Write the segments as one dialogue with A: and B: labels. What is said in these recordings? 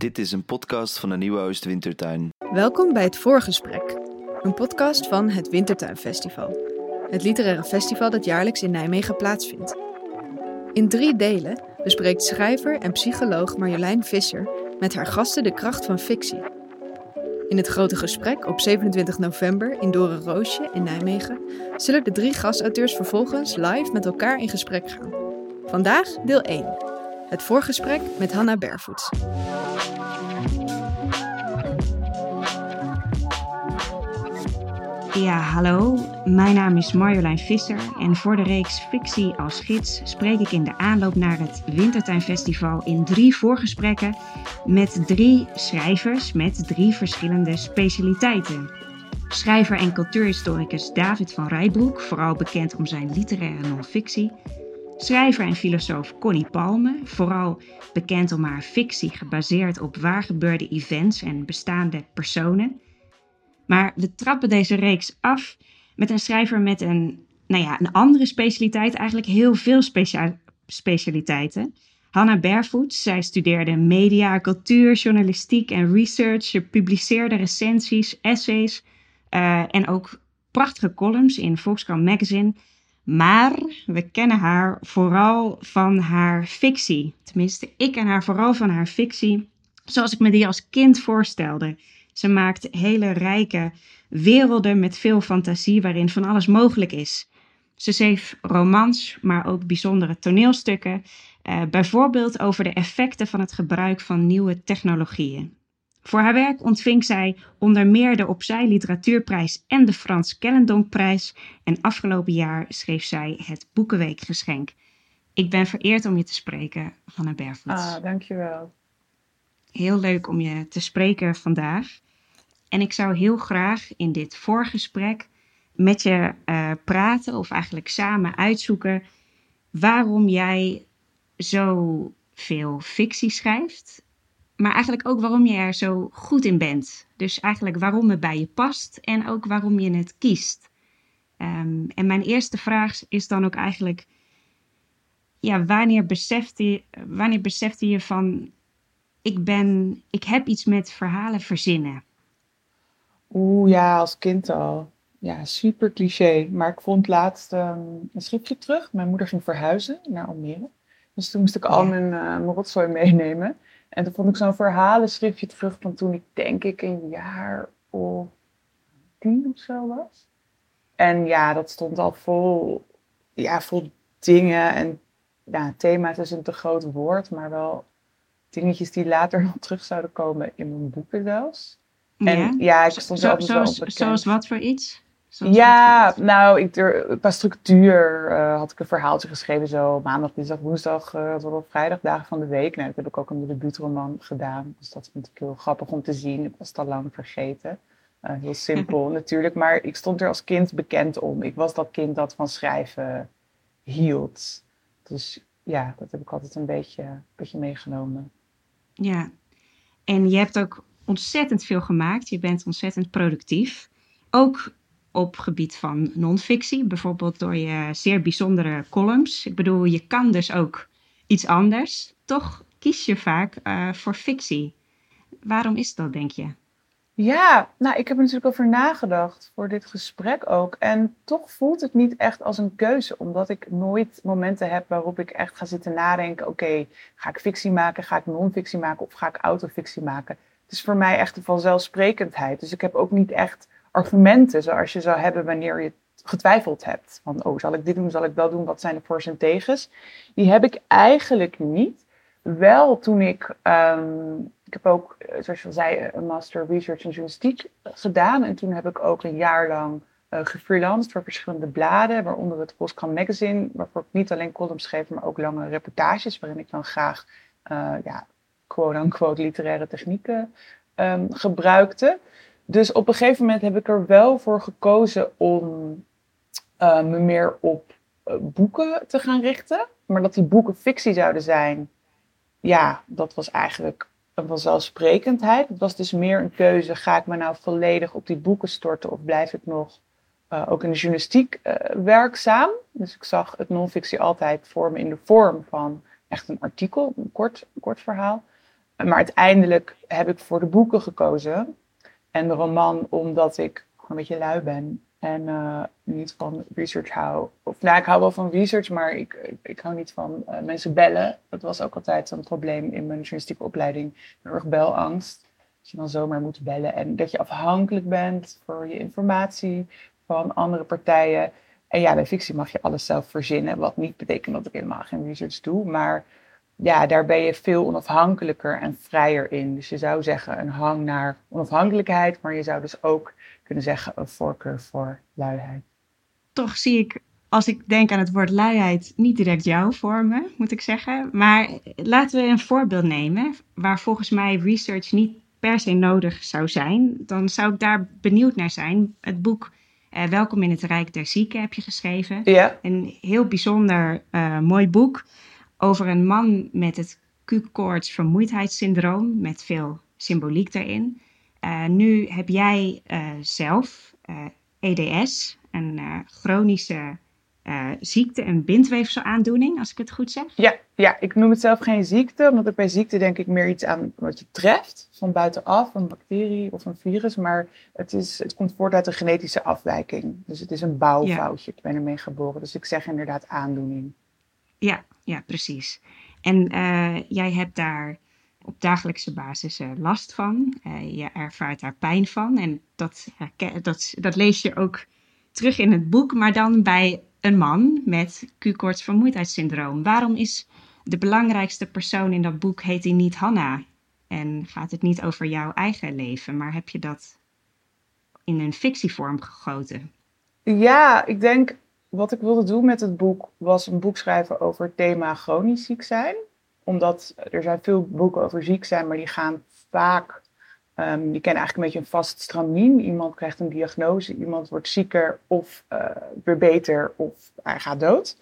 A: Dit is een podcast van de Nieuwe Oost Wintertuin.
B: Welkom bij het Voorgesprek, een podcast van het Wintertuinfestival. Het literaire festival dat jaarlijks in Nijmegen plaatsvindt. In drie delen bespreekt schrijver en psycholoog Marjolein Visser met haar gasten de kracht van fictie. In het grote gesprek op 27 november in Dore Roosje in Nijmegen zullen de drie gastauteurs vervolgens live met elkaar in gesprek gaan. Vandaag deel 1. Het voorgesprek met Hanna Bervoets.
C: Ja, hallo. Mijn naam is Marjolein Visser en voor de reeks Fictie als gids spreek ik in de aanloop naar het Wintertuinfestival in drie voorgesprekken met drie schrijvers met drie verschillende specialiteiten. Schrijver en cultuurhistoricus David van Rijbroek, vooral bekend om zijn literaire non-fictie. Schrijver en filosoof Connie Palme, vooral bekend om haar fictie gebaseerd op waargebeurde events en bestaande personen. Maar we trappen deze reeks af met een schrijver met een, nou ja, een andere specialiteit, eigenlijk heel veel specia specialiteiten. Hannah Barefoot, zij studeerde media, cultuur, journalistiek en research. Ze publiceerde recensies, essays uh, en ook prachtige columns in Volkskrant Magazine. Maar we kennen haar vooral van haar fictie. Tenminste, ik ken haar vooral van haar fictie, zoals ik me die als kind voorstelde. Ze maakt hele rijke werelden met veel fantasie waarin van alles mogelijk is. Ze schreef romans, maar ook bijzondere toneelstukken, eh, bijvoorbeeld over de effecten van het gebruik van nieuwe technologieën. Voor haar werk ontving zij onder meer de Opzij Literatuurprijs en de Frans Kellendonkprijs en afgelopen jaar schreef zij het Boekenweekgeschenk. Ik ben vereerd om je te spreken, Hanna Bervoets.
D: Ah, dankjewel.
C: Heel leuk om je te spreken vandaag. En ik zou heel graag in dit voorgesprek met je uh, praten, of eigenlijk samen uitzoeken waarom jij zo veel fictie schrijft. Maar eigenlijk ook waarom je er zo goed in bent. Dus eigenlijk waarom het bij je past en ook waarom je het kiest. Um, en mijn eerste vraag is dan ook eigenlijk: ja, wanneer besefte, wanneer besefte je van ik ben, ik heb iets met verhalen verzinnen.
D: Oeh ja, als kind al. Ja, super cliché. Maar ik vond laatst um, een schriftje terug. Mijn moeder ging verhuizen naar Almere. Dus toen moest ik al mijn, uh, mijn rotzooi meenemen. En toen vond ik zo'n verhalenschriftje terug van toen ik denk ik een jaar of tien of zo was. En ja, dat stond al vol, ja, vol dingen en ja, thema's is een te groot woord, maar wel dingetjes die later nog terug zouden komen in mijn boeken zelfs.
C: En ja, ja ik stond zo, zoals, zoals wat voor iets?
D: Zoals ja, nou, ik, er, qua structuur uh, had ik een verhaaltje geschreven. Zo maandag, dinsdag, woensdag uh, tot op vrijdag, dagen van de week. Nou, dat heb ik ook een debuutroman gedaan. Dus dat vond ik heel grappig om te zien. Ik was het al lang vergeten. Uh, heel simpel natuurlijk. Maar ik stond er als kind bekend om. Ik was dat kind dat van schrijven hield. Dus ja, dat heb ik altijd een beetje, een beetje meegenomen.
C: Ja, en je hebt ook ontzettend veel gemaakt. Je bent ontzettend productief. Ook op gebied van non-fictie, bijvoorbeeld door je zeer bijzondere columns. Ik bedoel, je kan dus ook iets anders. Toch kies je vaak uh, voor fictie. Waarom is dat, denk je?
D: Ja, nou, ik heb er natuurlijk over nagedacht voor dit gesprek ook. En toch voelt het niet echt als een keuze, omdat ik nooit momenten heb waarop ik echt ga zitten nadenken: oké, ga ik fictie maken, ga ik non-fictie maken of ga ik autofictie maken? Het is voor mij echt een vanzelfsprekendheid. Dus ik heb ook niet echt argumenten zoals je zou hebben wanneer je getwijfeld hebt. Van, oh, zal ik dit doen, zal ik dat doen, wat zijn de voor's en tegens? Die heb ik eigenlijk niet. Wel toen ik, um, ik heb ook, eh, zoals je al zei, een master research en journalistiek gedaan. En toen heb ik ook een jaar lang uh, gefreelanced voor verschillende bladen, waaronder het Volkskrant Magazine, waarvoor ik niet alleen columns schreef, maar ook lange reportages, waarin ik dan graag, uh, ja, quote-unquote literaire technieken um, gebruikte. Dus op een gegeven moment heb ik er wel voor gekozen om uh, me meer op boeken te gaan richten. Maar dat die boeken fictie zouden zijn, ja, dat was eigenlijk een vanzelfsprekendheid. Het was dus meer een keuze, ga ik me nou volledig op die boeken storten of blijf ik nog uh, ook in de journalistiek werkzaam? Dus ik zag het non-fictie altijd voor me in de vorm van echt een artikel, een kort, kort verhaal. Maar uiteindelijk heb ik voor de boeken gekozen. En de roman omdat ik een beetje lui ben. En uh, niet van research hou. Of nou, ik hou wel van research, maar ik, ik, hou niet van uh, mensen bellen. Dat was ook altijd een probleem in mijn journalistieke opleiding. Heel erg belangst. Dat je dan zomaar moet bellen. En dat je afhankelijk bent voor je informatie van andere partijen. En ja, bij fictie mag je alles zelf verzinnen. Wat niet betekent dat ik helemaal geen research doe. Maar ja, daar ben je veel onafhankelijker en vrijer in. Dus je zou zeggen een hang naar onafhankelijkheid. Maar je zou dus ook kunnen zeggen een voorkeur voor luiheid.
C: Toch zie ik, als ik denk aan het woord luiheid, niet direct jou voor me, moet ik zeggen. Maar laten we een voorbeeld nemen waar volgens mij research niet per se nodig zou zijn. Dan zou ik daar benieuwd naar zijn. Het boek uh, Welkom in het Rijk der Zieken heb je geschreven.
D: Ja.
C: Een heel bijzonder uh, mooi boek over een man met het Q-koorts vermoeidheidssyndroom met veel symboliek daarin. Uh, nu heb jij zelf EDS, een chronische ziekte, een bindweefselaandoening, als ik het goed zeg.
D: Ja, ja, ik noem het zelf geen ziekte, omdat ik bij ziekte denk ik meer iets aan wat je treft van buitenaf, een bacterie of een virus. Maar het, is, het komt voort uit een genetische afwijking. Dus het is een bouwfoutje. Ik ben ermee geboren. Dus ik zeg inderdaad aandoening.
C: Ja, ja precies. En uh, jij hebt daar op dagelijkse basis uh, last van. Uh, je ervaart daar pijn van. En dat, dat, dat lees je ook terug in het boek, maar dan bij een man met Q-koorts vermoeidheidssyndroom. Waarom is de belangrijkste persoon in dat boek heet hij niet Hanna? En gaat het niet over jouw eigen leven, maar heb je dat in een fictievorm gegoten?
D: Ja, ik denk wat ik wilde doen met het boek was een boek schrijven over het thema chronisch ziek zijn. Omdat er zijn veel boeken over ziek zijn, maar die gaan vaak, um, die kennen eigenlijk een beetje een vast stramien. Iemand krijgt een diagnose, iemand wordt zieker of uh, weer beter of hij gaat dood.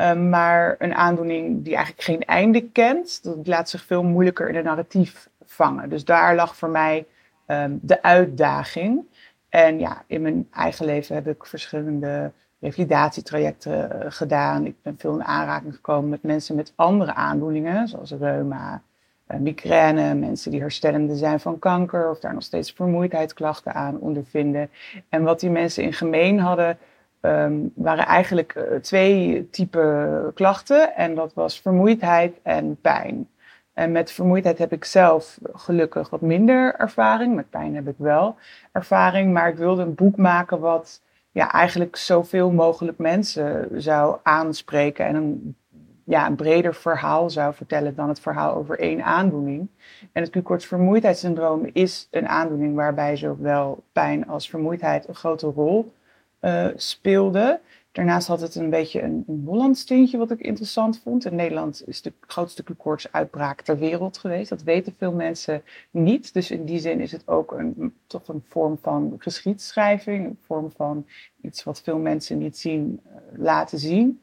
D: Um, maar een aandoening die eigenlijk geen einde kent, dat laat zich veel moeilijker in het narratief vangen. Dus daar lag voor mij um, de uitdaging. En ja, in mijn eigen leven heb ik verschillende revalidatietrajecten uh, gedaan. Ik ben veel in aanraking gekomen met mensen met andere aandoeningen, zoals reuma, uh, migraine, mensen die herstellende zijn van kanker of daar nog steeds vermoeidheidsklachten aan ondervinden. En wat die mensen in gemeen hadden, um, waren eigenlijk uh, twee typen klachten. En dat was vermoeidheid en pijn. En met vermoeidheid heb ik zelf gelukkig wat minder ervaring. Met pijn heb ik wel ervaring. Maar ik wilde een boek maken wat ja, eigenlijk zoveel mogelijk mensen zou aanspreken. En een, ja, een breder verhaal zou vertellen dan het verhaal over één aandoening. En het Q-koorts vermoeidheidssyndroom is een aandoening waarbij zowel pijn als vermoeidheid een grote rol uh, speelde. Daarnaast had het een beetje een, een Hollands tintje wat ik interessant vond. In Nederland is de grootste uitbraak ter wereld geweest. Dat weten veel mensen niet. Dus in die zin is het ook een, toch een vorm van geschiedschrijving. Een vorm van iets wat veel mensen niet zien, uh, laten zien.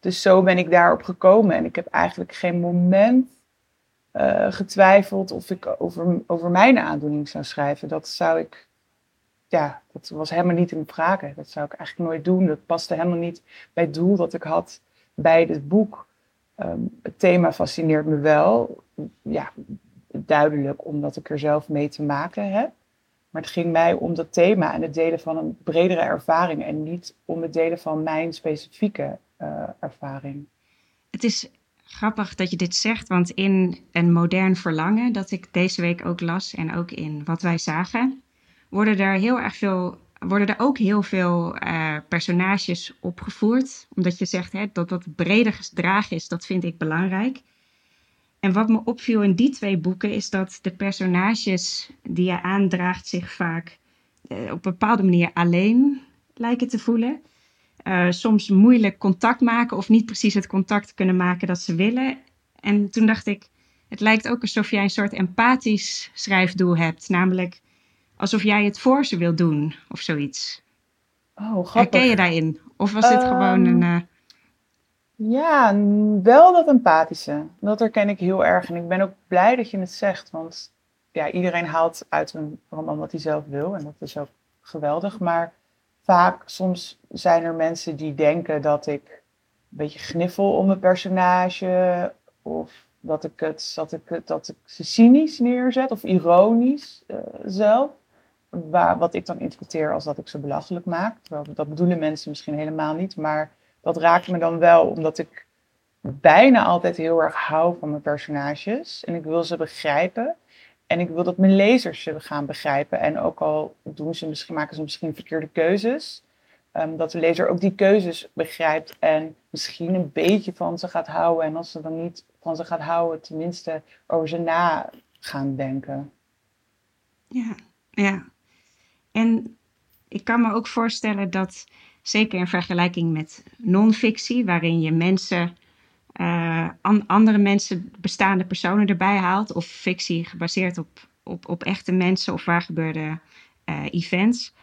D: Dus zo ben ik daarop gekomen. En ik heb eigenlijk geen moment uh, getwijfeld of ik over, over mijn aandoening zou schrijven. Dat zou ik ja, dat was helemaal niet in vragen. Dat zou ik eigenlijk nooit doen. Dat paste helemaal niet bij het doel dat ik had bij dit boek. Um, het thema fascineert me wel. Ja, duidelijk omdat ik er zelf mee te maken heb. Maar het ging mij om dat thema en het delen van een bredere ervaring en niet om het delen van mijn specifieke uh, ervaring.
C: Het is grappig dat je dit zegt, want in een modern verlangen dat ik deze week ook las en ook in wat wij zagen, worden er heel erg veel, worden er ook heel veel uh, personages opgevoerd. Omdat je zegt hè, dat dat breder gedragen is, dat vind ik belangrijk. En wat me opviel in die twee boeken is dat de personages die je aandraagt zich vaak uh, op een bepaalde manier alleen lijken te voelen. Uh, soms moeilijk contact maken of niet precies het contact kunnen maken dat ze willen. En toen dacht ik, het lijkt ook alsof jij een soort empathisch schrijfdoel hebt. Namelijk alsof jij het voor ze wil doen of zoiets.
D: Oh, grappig.
C: Herken je daarin? Of was dit um, gewoon een. Uh...
D: Ja, wel dat empathische. Dat herken ik heel erg. En ik ben ook blij dat je het zegt. Want ja, iedereen haalt uit een roman wat hij zelf wil. En dat is ook geweldig. Maar vaak, soms zijn er mensen die denken dat ik een beetje gniffel om een personage. Of dat ik het, dat ik, dat ik ze cynisch neerzet of ironisch uh, zelf. Waar, wat ik dan interpreteer als dat ik ze belachelijk maak. Terwijl dat bedoelen mensen misschien helemaal niet. Maar dat raakt me dan wel omdat ik bijna altijd heel erg hou van mijn personages. En ik wil ze begrijpen. En ik wil dat mijn lezers ze gaan begrijpen. En ook al doen ze misschien, maken ze misschien verkeerde keuzes. Um, dat de lezer ook die keuzes begrijpt en misschien een beetje van ze gaat houden. En als ze dan niet van ze gaat houden, tenminste over ze na gaan denken.
C: Ja, ja. En ik kan me ook voorstellen dat, zeker in vergelijking met non-fictie, waarin je mensen, uh, andere mensen, bestaande personen erbij haalt, of fictie gebaseerd op, op, op echte mensen of waar gebeurde uh, events,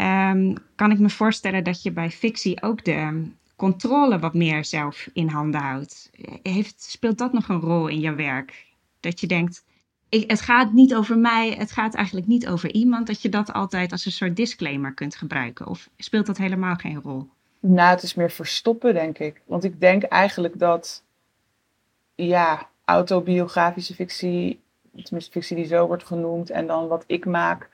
C: um, kan ik me voorstellen dat je bij fictie ook de controle wat meer zelf in handen houdt. Heeft, speelt dat nog een rol in je werk? Dat je denkt, het gaat niet over mij, het gaat eigenlijk niet over iemand, dat je dat altijd als een soort disclaimer kunt gebruiken? Of speelt dat helemaal geen rol?
D: Nou, het is meer verstoppen, denk ik. Want ik denk eigenlijk dat, ja, autobiografische fictie, tenminste fictie die zo wordt genoemd, en dan wat ik maak,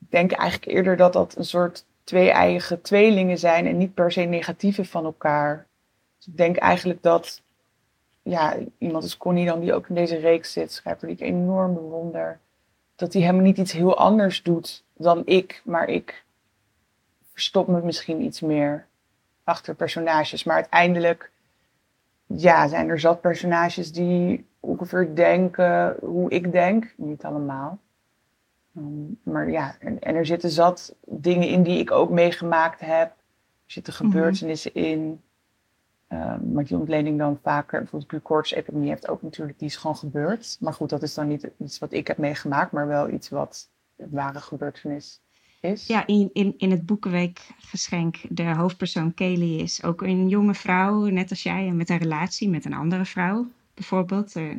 D: ik denk eigenlijk eerder dat dat een soort twee eigen tweelingen zijn en niet per se negatieve van elkaar. Dus ik denk eigenlijk dat ja, iemand als Connie dan, die ook in deze reeks zit, schrijver die ik enorm bewonder, dat hij helemaal niet iets heel anders doet dan ik, maar ik verstop me misschien iets meer achter personages. Maar uiteindelijk ja, zijn er zat personages die ongeveer denken hoe ik denk. Niet allemaal. Um, maar ja, en, en, er zitten zat dingen in die ik ook meegemaakt heb. Er zitten mhm. gebeurtenissen in. Um, maar die ontleding dan vaker, bijvoorbeeld epidemie heeft ook natuurlijk, die is gewoon gebeurd. Maar goed, dat is dan niet iets wat ik heb meegemaakt, maar wel iets wat een ware gebeurtenis is.
C: Ja, in, in, in het Boekenweekgeschenk, de hoofdpersoon Kelly is ook een jonge vrouw, net als jij, met een relatie met een andere vrouw, bijvoorbeeld. Uh,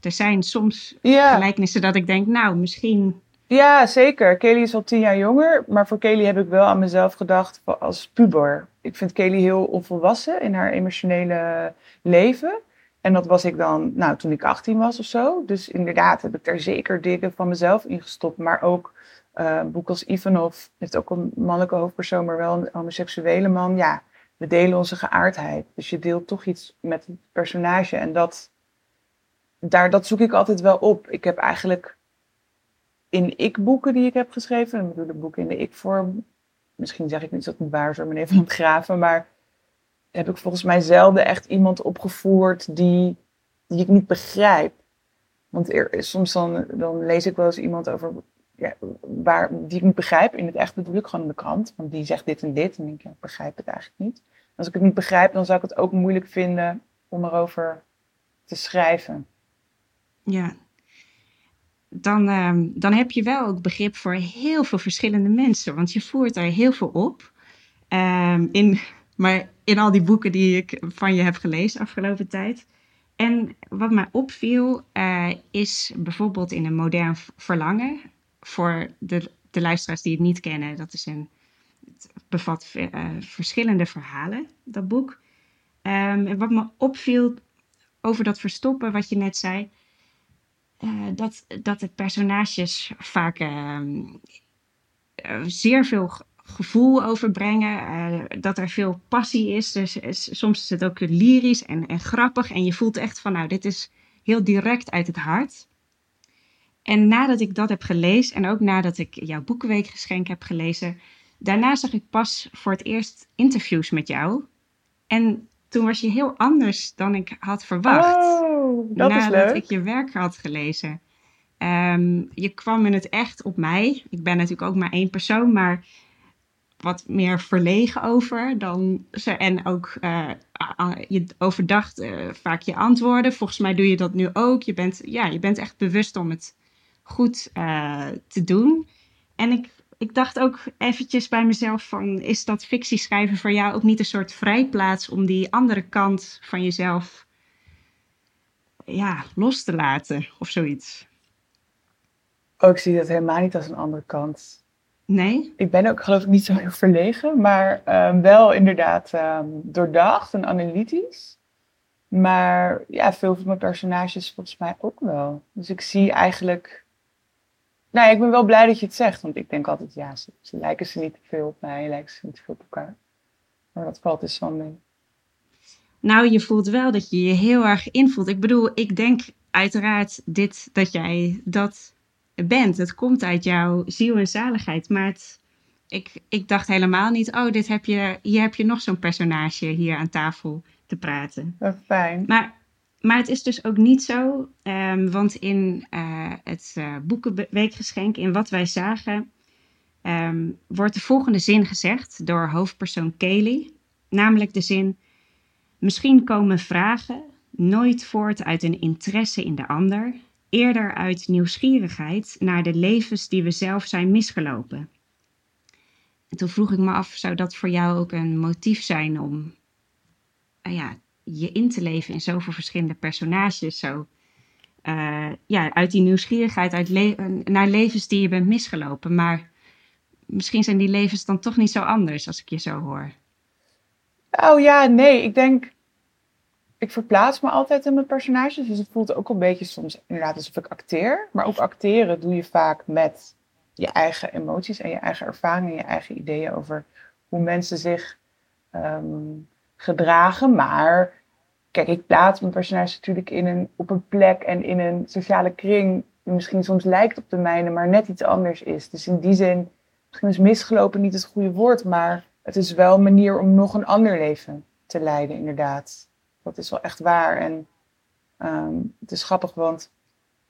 C: er zijn soms gelijkenissen dat ik denk, nou, misschien.
D: Ja, zeker. Kelly is al tien jaar jonger, maar voor Kelly heb ik wel aan mezelf gedacht als puber. Ik vind Kelly heel onvolwassen in haar emotionele leven. En dat was ik dan, nou, toen ik 18 was of zo. Dus inderdaad heb ik daar zeker dingen van mezelf in gestopt. Maar ook uh, boek als Ivanov heeft ook een mannelijke hoofdpersoon, maar wel een homoseksuele man. Ja, we delen onze geaardheid. Dus je deelt toch iets met het personage. En dat, daar, dat zoek ik altijd wel op. Ik heb eigenlijk in ik-boeken die ik heb geschreven, en ik bedoel de boeken in de ik-vorm, misschien zeg ik niet dat het waar door meneer Van Graven, maar heb ik volgens mij zelden echt iemand opgevoerd die, die ik niet begrijp. Want er, soms dan, dan lees ik wel eens iemand over ja, waar, die ik niet begrijp. In het echt bedoel ik gewoon in de krant. Want die zegt dit en dit. En ik, ik begrijp het eigenlijk niet. Als ik het niet begrijp, dan zou ik het ook moeilijk vinden om erover te schrijven.
C: Ja. Dan, ehm, dan heb je wel ook begrip voor heel veel verschillende mensen. Want je voert daar heel veel op. Um, in, maar in al die boeken die ik van je heb gelezen afgelopen tijd. En wat mij opviel uh, is bijvoorbeeld in een modern verlangen. Voor de, de luisteraars die het niet kennen, dat is een, het bevat uh, verschillende verhalen, dat boek. Um, en wat me opviel over dat verstoppen, wat je net zei, uh, dat, dat de personages vaak uh, zeer veel gevoel overbrengen, uh, dat er veel passie is. Dus soms is het ook lyrisch en, en grappig en je voelt echt van, nou, dit is heel direct uit het hart. En nadat ik dat heb gelezen en ook nadat ik jouw boekenweekgeschenk heb gelezen, daarna zag ik pas voor het eerst interviews met jou. En toen was je heel anders dan ik had verwacht.
D: Oh, dat
C: nadat
D: is leuk.
C: ik je werk had gelezen. Um, je kwam in het echt op mij. Ik ben natuurlijk ook maar één persoon, maar wat meer verlegen over dan ze. En ook uh, je overdacht uh, vaak je antwoorden. Volgens mij doe je dat nu ook. Je bent, ja, je bent echt bewust om het goed uh, te doen. En ik ik dacht ook eventjes bij mezelf van, is dat fictie schrijven voor jou ook niet een soort vrijplaats om die andere kant van jezelf ja, los te laten of zoiets?
D: Oh, ik zie dat helemaal niet als een andere kant.
C: Nee?
D: Ik ben ook geloof ik niet zo heel verlegen, maar um, wel inderdaad um, doordacht en analytisch. Maar ja, veel van mijn personages volgens mij ook wel. Dus ik zie eigenlijk. Nou, ik ben wel blij dat je het zegt, want ik denk altijd, ja, ze, ze lijken ze niet te veel op mij, lijken ze niet te veel op elkaar. Maar dat valt dus van mee.
C: Nou, je voelt wel dat je je heel erg invoelt. Ik bedoel, ik denk uiteraard dit dat jij dat bent. Het komt uit jouw ziel en zaligheid. Maar het, ik, ik dacht helemaal niet, oh, dit heb je, hier heb je nog zo'n personage hier aan tafel te praten.
D: Dat fijn.
C: Maar, maar het is dus ook niet zo, um, want in uh, het uh, Boekenweekgeschenk, in wat wij zagen, um, wordt de volgende zin gezegd door hoofdpersoon Kelly. Namelijk de zin, misschien komen vragen nooit voort uit een interesse in de ander, eerder uit nieuwsgierigheid naar de levens die we zelf zijn misgelopen. En toen vroeg ik me af, zou dat voor jou ook een motief zijn om uh, ja, je in te leven in zoveel verschillende personages? Zo, uh, ja, uit die nieuwsgierigheid uit naar levens die je bent misgelopen. Maar misschien zijn die levens dan toch niet zo anders als ik je zo hoor.
D: Oh ja, nee, ik denk. Ik verplaats me altijd in mijn personages. Dus het voelt ook een beetje soms inderdaad alsof ik acteer. Maar ook acteren doe je vaak met je eigen emoties en je eigen ervaringen en je eigen ideeën over hoe mensen zich um, gedragen. Maar kijk, ik plaats mijn personage natuurlijk in een, op een plek en in een sociale kring die misschien soms lijkt op de mijne, maar net iets anders is. Dus in die zin, misschien is misgelopen niet het goede woord, maar het is wel een manier om nog een ander leven te leiden, inderdaad. Dat is wel echt waar. En um, het is grappig, want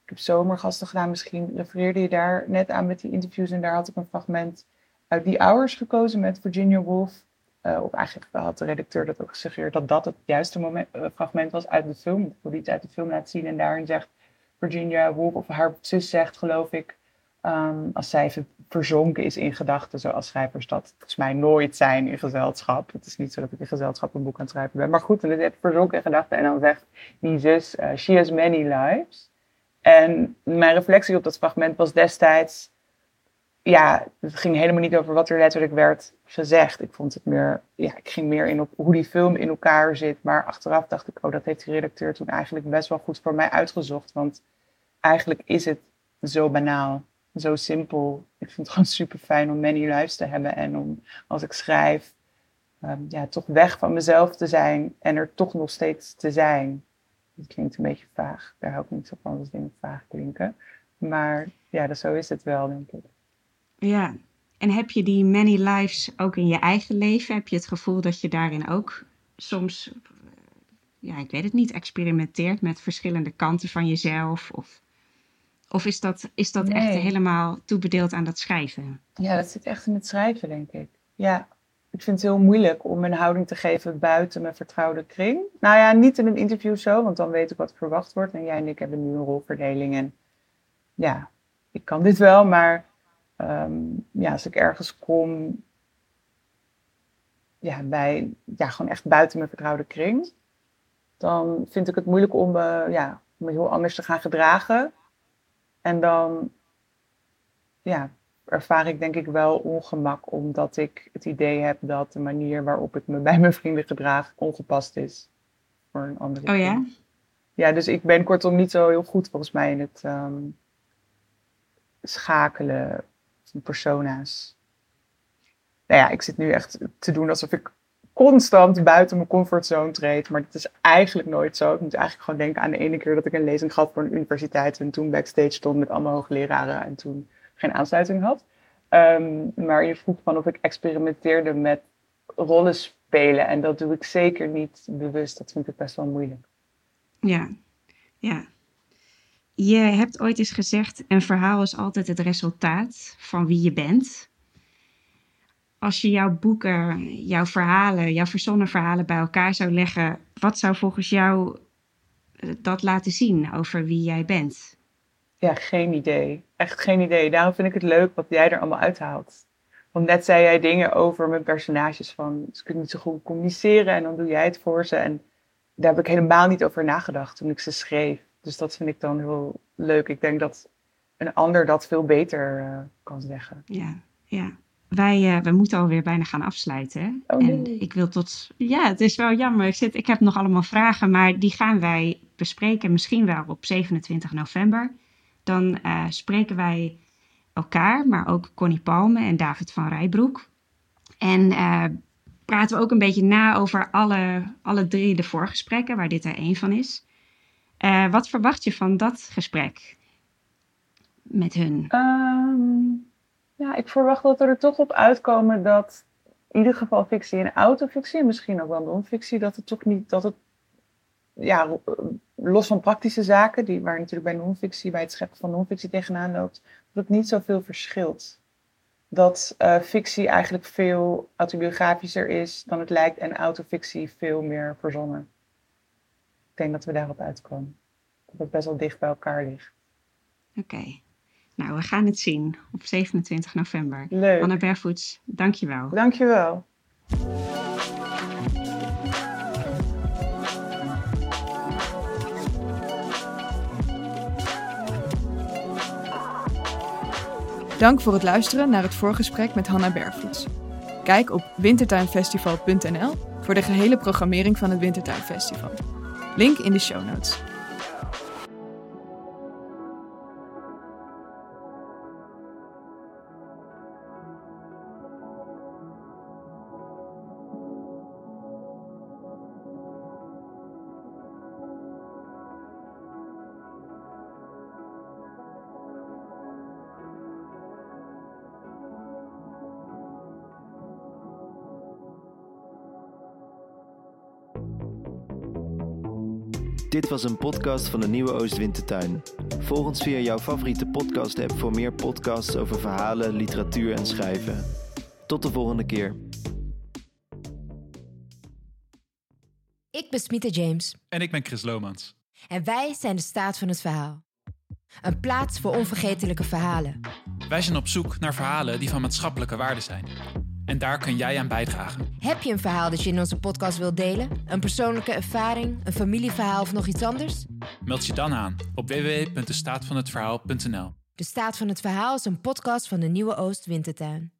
D: ik heb zomergasten gedaan. Misschien refereerde je daar net aan met die interviews. En daar had ik een fragment uit die Hours gekozen met Virginia Woolf. Uh, of eigenlijk had de redacteur dat ook gesuggereerd dat dat het juiste moment, uh, fragment was uit de film. Ik wil iets uit de film laten zien. En daarin zegt Virginia Woolf, of haar zus zegt, geloof ik, um, als zij verzonken is in gedachten, zoals schrijvers dat volgens mij nooit zijn in gezelschap. Het is niet zo dat ik in gezelschap een boek aan het schrijven ben. Maar goed, en dan zit verzonken in gedachten. En dan zegt die zus, uh, she has many lives. En mijn reflectie op dat fragment was destijds, ja, het ging helemaal niet over wat er letterlijk werd gezegd. Ik vond het meer, ja, ik ging meer in op hoe die film in elkaar zit. Maar achteraf dacht ik, oh, dat heeft de redacteur toen eigenlijk best wel goed voor mij uitgezocht. Want eigenlijk is het zo banaal, zo simpel. Ik vind het gewoon super fijn om many lives te hebben en om als ik schrijf, um, ja, toch weg van mezelf te zijn en er toch nog steeds te zijn. Dat klinkt een beetje vaag. Daar hou ik niet zo van als dingen vaag klinken. Maar ja, dat, zo is het wel, denk ik.
C: Ja, en heb je die many lives ook in je eigen leven? Heb je het gevoel dat je daarin ook soms, ja, ik weet het niet, experimenteert met verschillende kanten van jezelf? Of, of is dat, is dat
D: Nee.
C: echt helemaal toebedeeld aan dat schrijven?
D: Ja, dat zit echt in het schrijven, denk ik. Ja, ik vind het heel moeilijk om een houding te geven buiten mijn vertrouwde kring. Nou ja, niet in een interview zo, want dan weet ik wat er verwacht wordt. En jij en ik hebben nu een rolverdeling. En ja, ik kan dit wel, maar ehm, ja, als ik ergens kom, ja, bij, ja, gewoon echt buiten mijn vertrouwde kring, dan vind ik het moeilijk om, me ja, om me heel anders te gaan gedragen. En dan, ja, ervaar ik denk ik wel ongemak, omdat ik het idee heb dat de manier waarop ik me bij mijn vrienden gedraag ongepast is voor een andere.
C: Oh ja?
D: vriend. Ja, dus ik ben kortom niet zo heel goed volgens mij in het ehm, schakelen persona's. Nou ja, ik zit nu echt te doen alsof ik constant buiten mijn comfortzone treed, maar dat is eigenlijk nooit zo. Ik moet eigenlijk gewoon denken aan de ene keer dat ik een lezing gaf voor een universiteit en toen backstage stond met allemaal hoogleraren en toen geen aansluiting had. Um, maar je vroeg van of ik experimenteerde met rollen spelen. En dat doe ik zeker niet bewust. Dat vind ik best wel moeilijk.
C: Ja, ja. Je hebt ooit eens gezegd: een verhaal is altijd het resultaat van wie je bent. Als je jouw boeken, jouw verhalen, jouw verzonnen verhalen bij elkaar zou leggen, wat zou volgens jou eh, dat laten zien over wie jij bent?
D: Ja, geen idee. Echt geen idee. Daarom vind ik het leuk wat jij er allemaal uithaalt. Want net zei jij dingen over mijn personages van ze kunnen niet zo goed communiceren en dan doe jij het voor ze. En daar heb ik helemaal niet over nagedacht toen ik ze schreef. Dus dat vind ik dan heel leuk. Ik denk dat een ander dat veel beter uh, kan zeggen.
C: Ja, ja. wij, uh, we moeten alweer bijna gaan afsluiten.
D: Oh,
C: nee. En ik wil tot. Ja, het is wel jammer. Ik, zit, ik heb nog allemaal vragen, maar die gaan wij bespreken. Misschien wel op 27 november. Dan uh, spreken wij elkaar, maar ook Connie Palme en David van Rijbroek. En praten we ook een beetje na over alle, alle drie de voorgesprekken, waar dit er één van is. Uh, wat verwacht je van dat gesprek met hun?
D: Um, ja, ik verwacht dat we er toch op uitkomen dat in ieder geval fictie en autofictie, en misschien ook wel non-fictie, dat het toch niet, dat het, ja, los van praktische zaken, die, waar natuurlijk bij non-fictie, bij het scheppen van non-fictie tegenaan loopt, dat het niet zoveel verschilt. Dat uh, fictie eigenlijk veel autobiografischer is dan het lijkt en autofictie veel meer verzonnen. Ik denk dat we daarop uitkomen. Dat het best wel dicht bij elkaar ligt.
C: Oké. Okay. Nou, we gaan het zien op 27 november.
D: Leuk.
C: Anna Bervoets, dankjewel.
D: Dankjewel.
B: Dank voor het luisteren naar het voorgesprek met Hanna Bervoets. Kijk op wintertuinfestival.nl voor de gehele programmering van het Wintertuinfestival. Link in de show notes.
A: Dit was een podcast van de Nieuwe Oostwintertuin. Volg ons via jouw favoriete podcast-app voor meer podcasts over verhalen, literatuur en schrijven. Tot de volgende keer.
E: Ik ben Smita James.
F: En ik ben Chris Lomans.
E: En wij zijn de staat van het verhaal. Een plaats voor onvergetelijke verhalen.
F: Wij zijn op zoek naar verhalen die van maatschappelijke waarde zijn. En daar kun jij aan bijdragen.
E: Heb je een verhaal dat je in onze podcast wilt delen? Een persoonlijke ervaring, een familieverhaal of nog iets anders?
F: Meld je dan aan op www.destaatvanhetverhaal.nl.
E: De Staat van het Verhaal is een podcast van de Nieuwe Oost Wintertuin.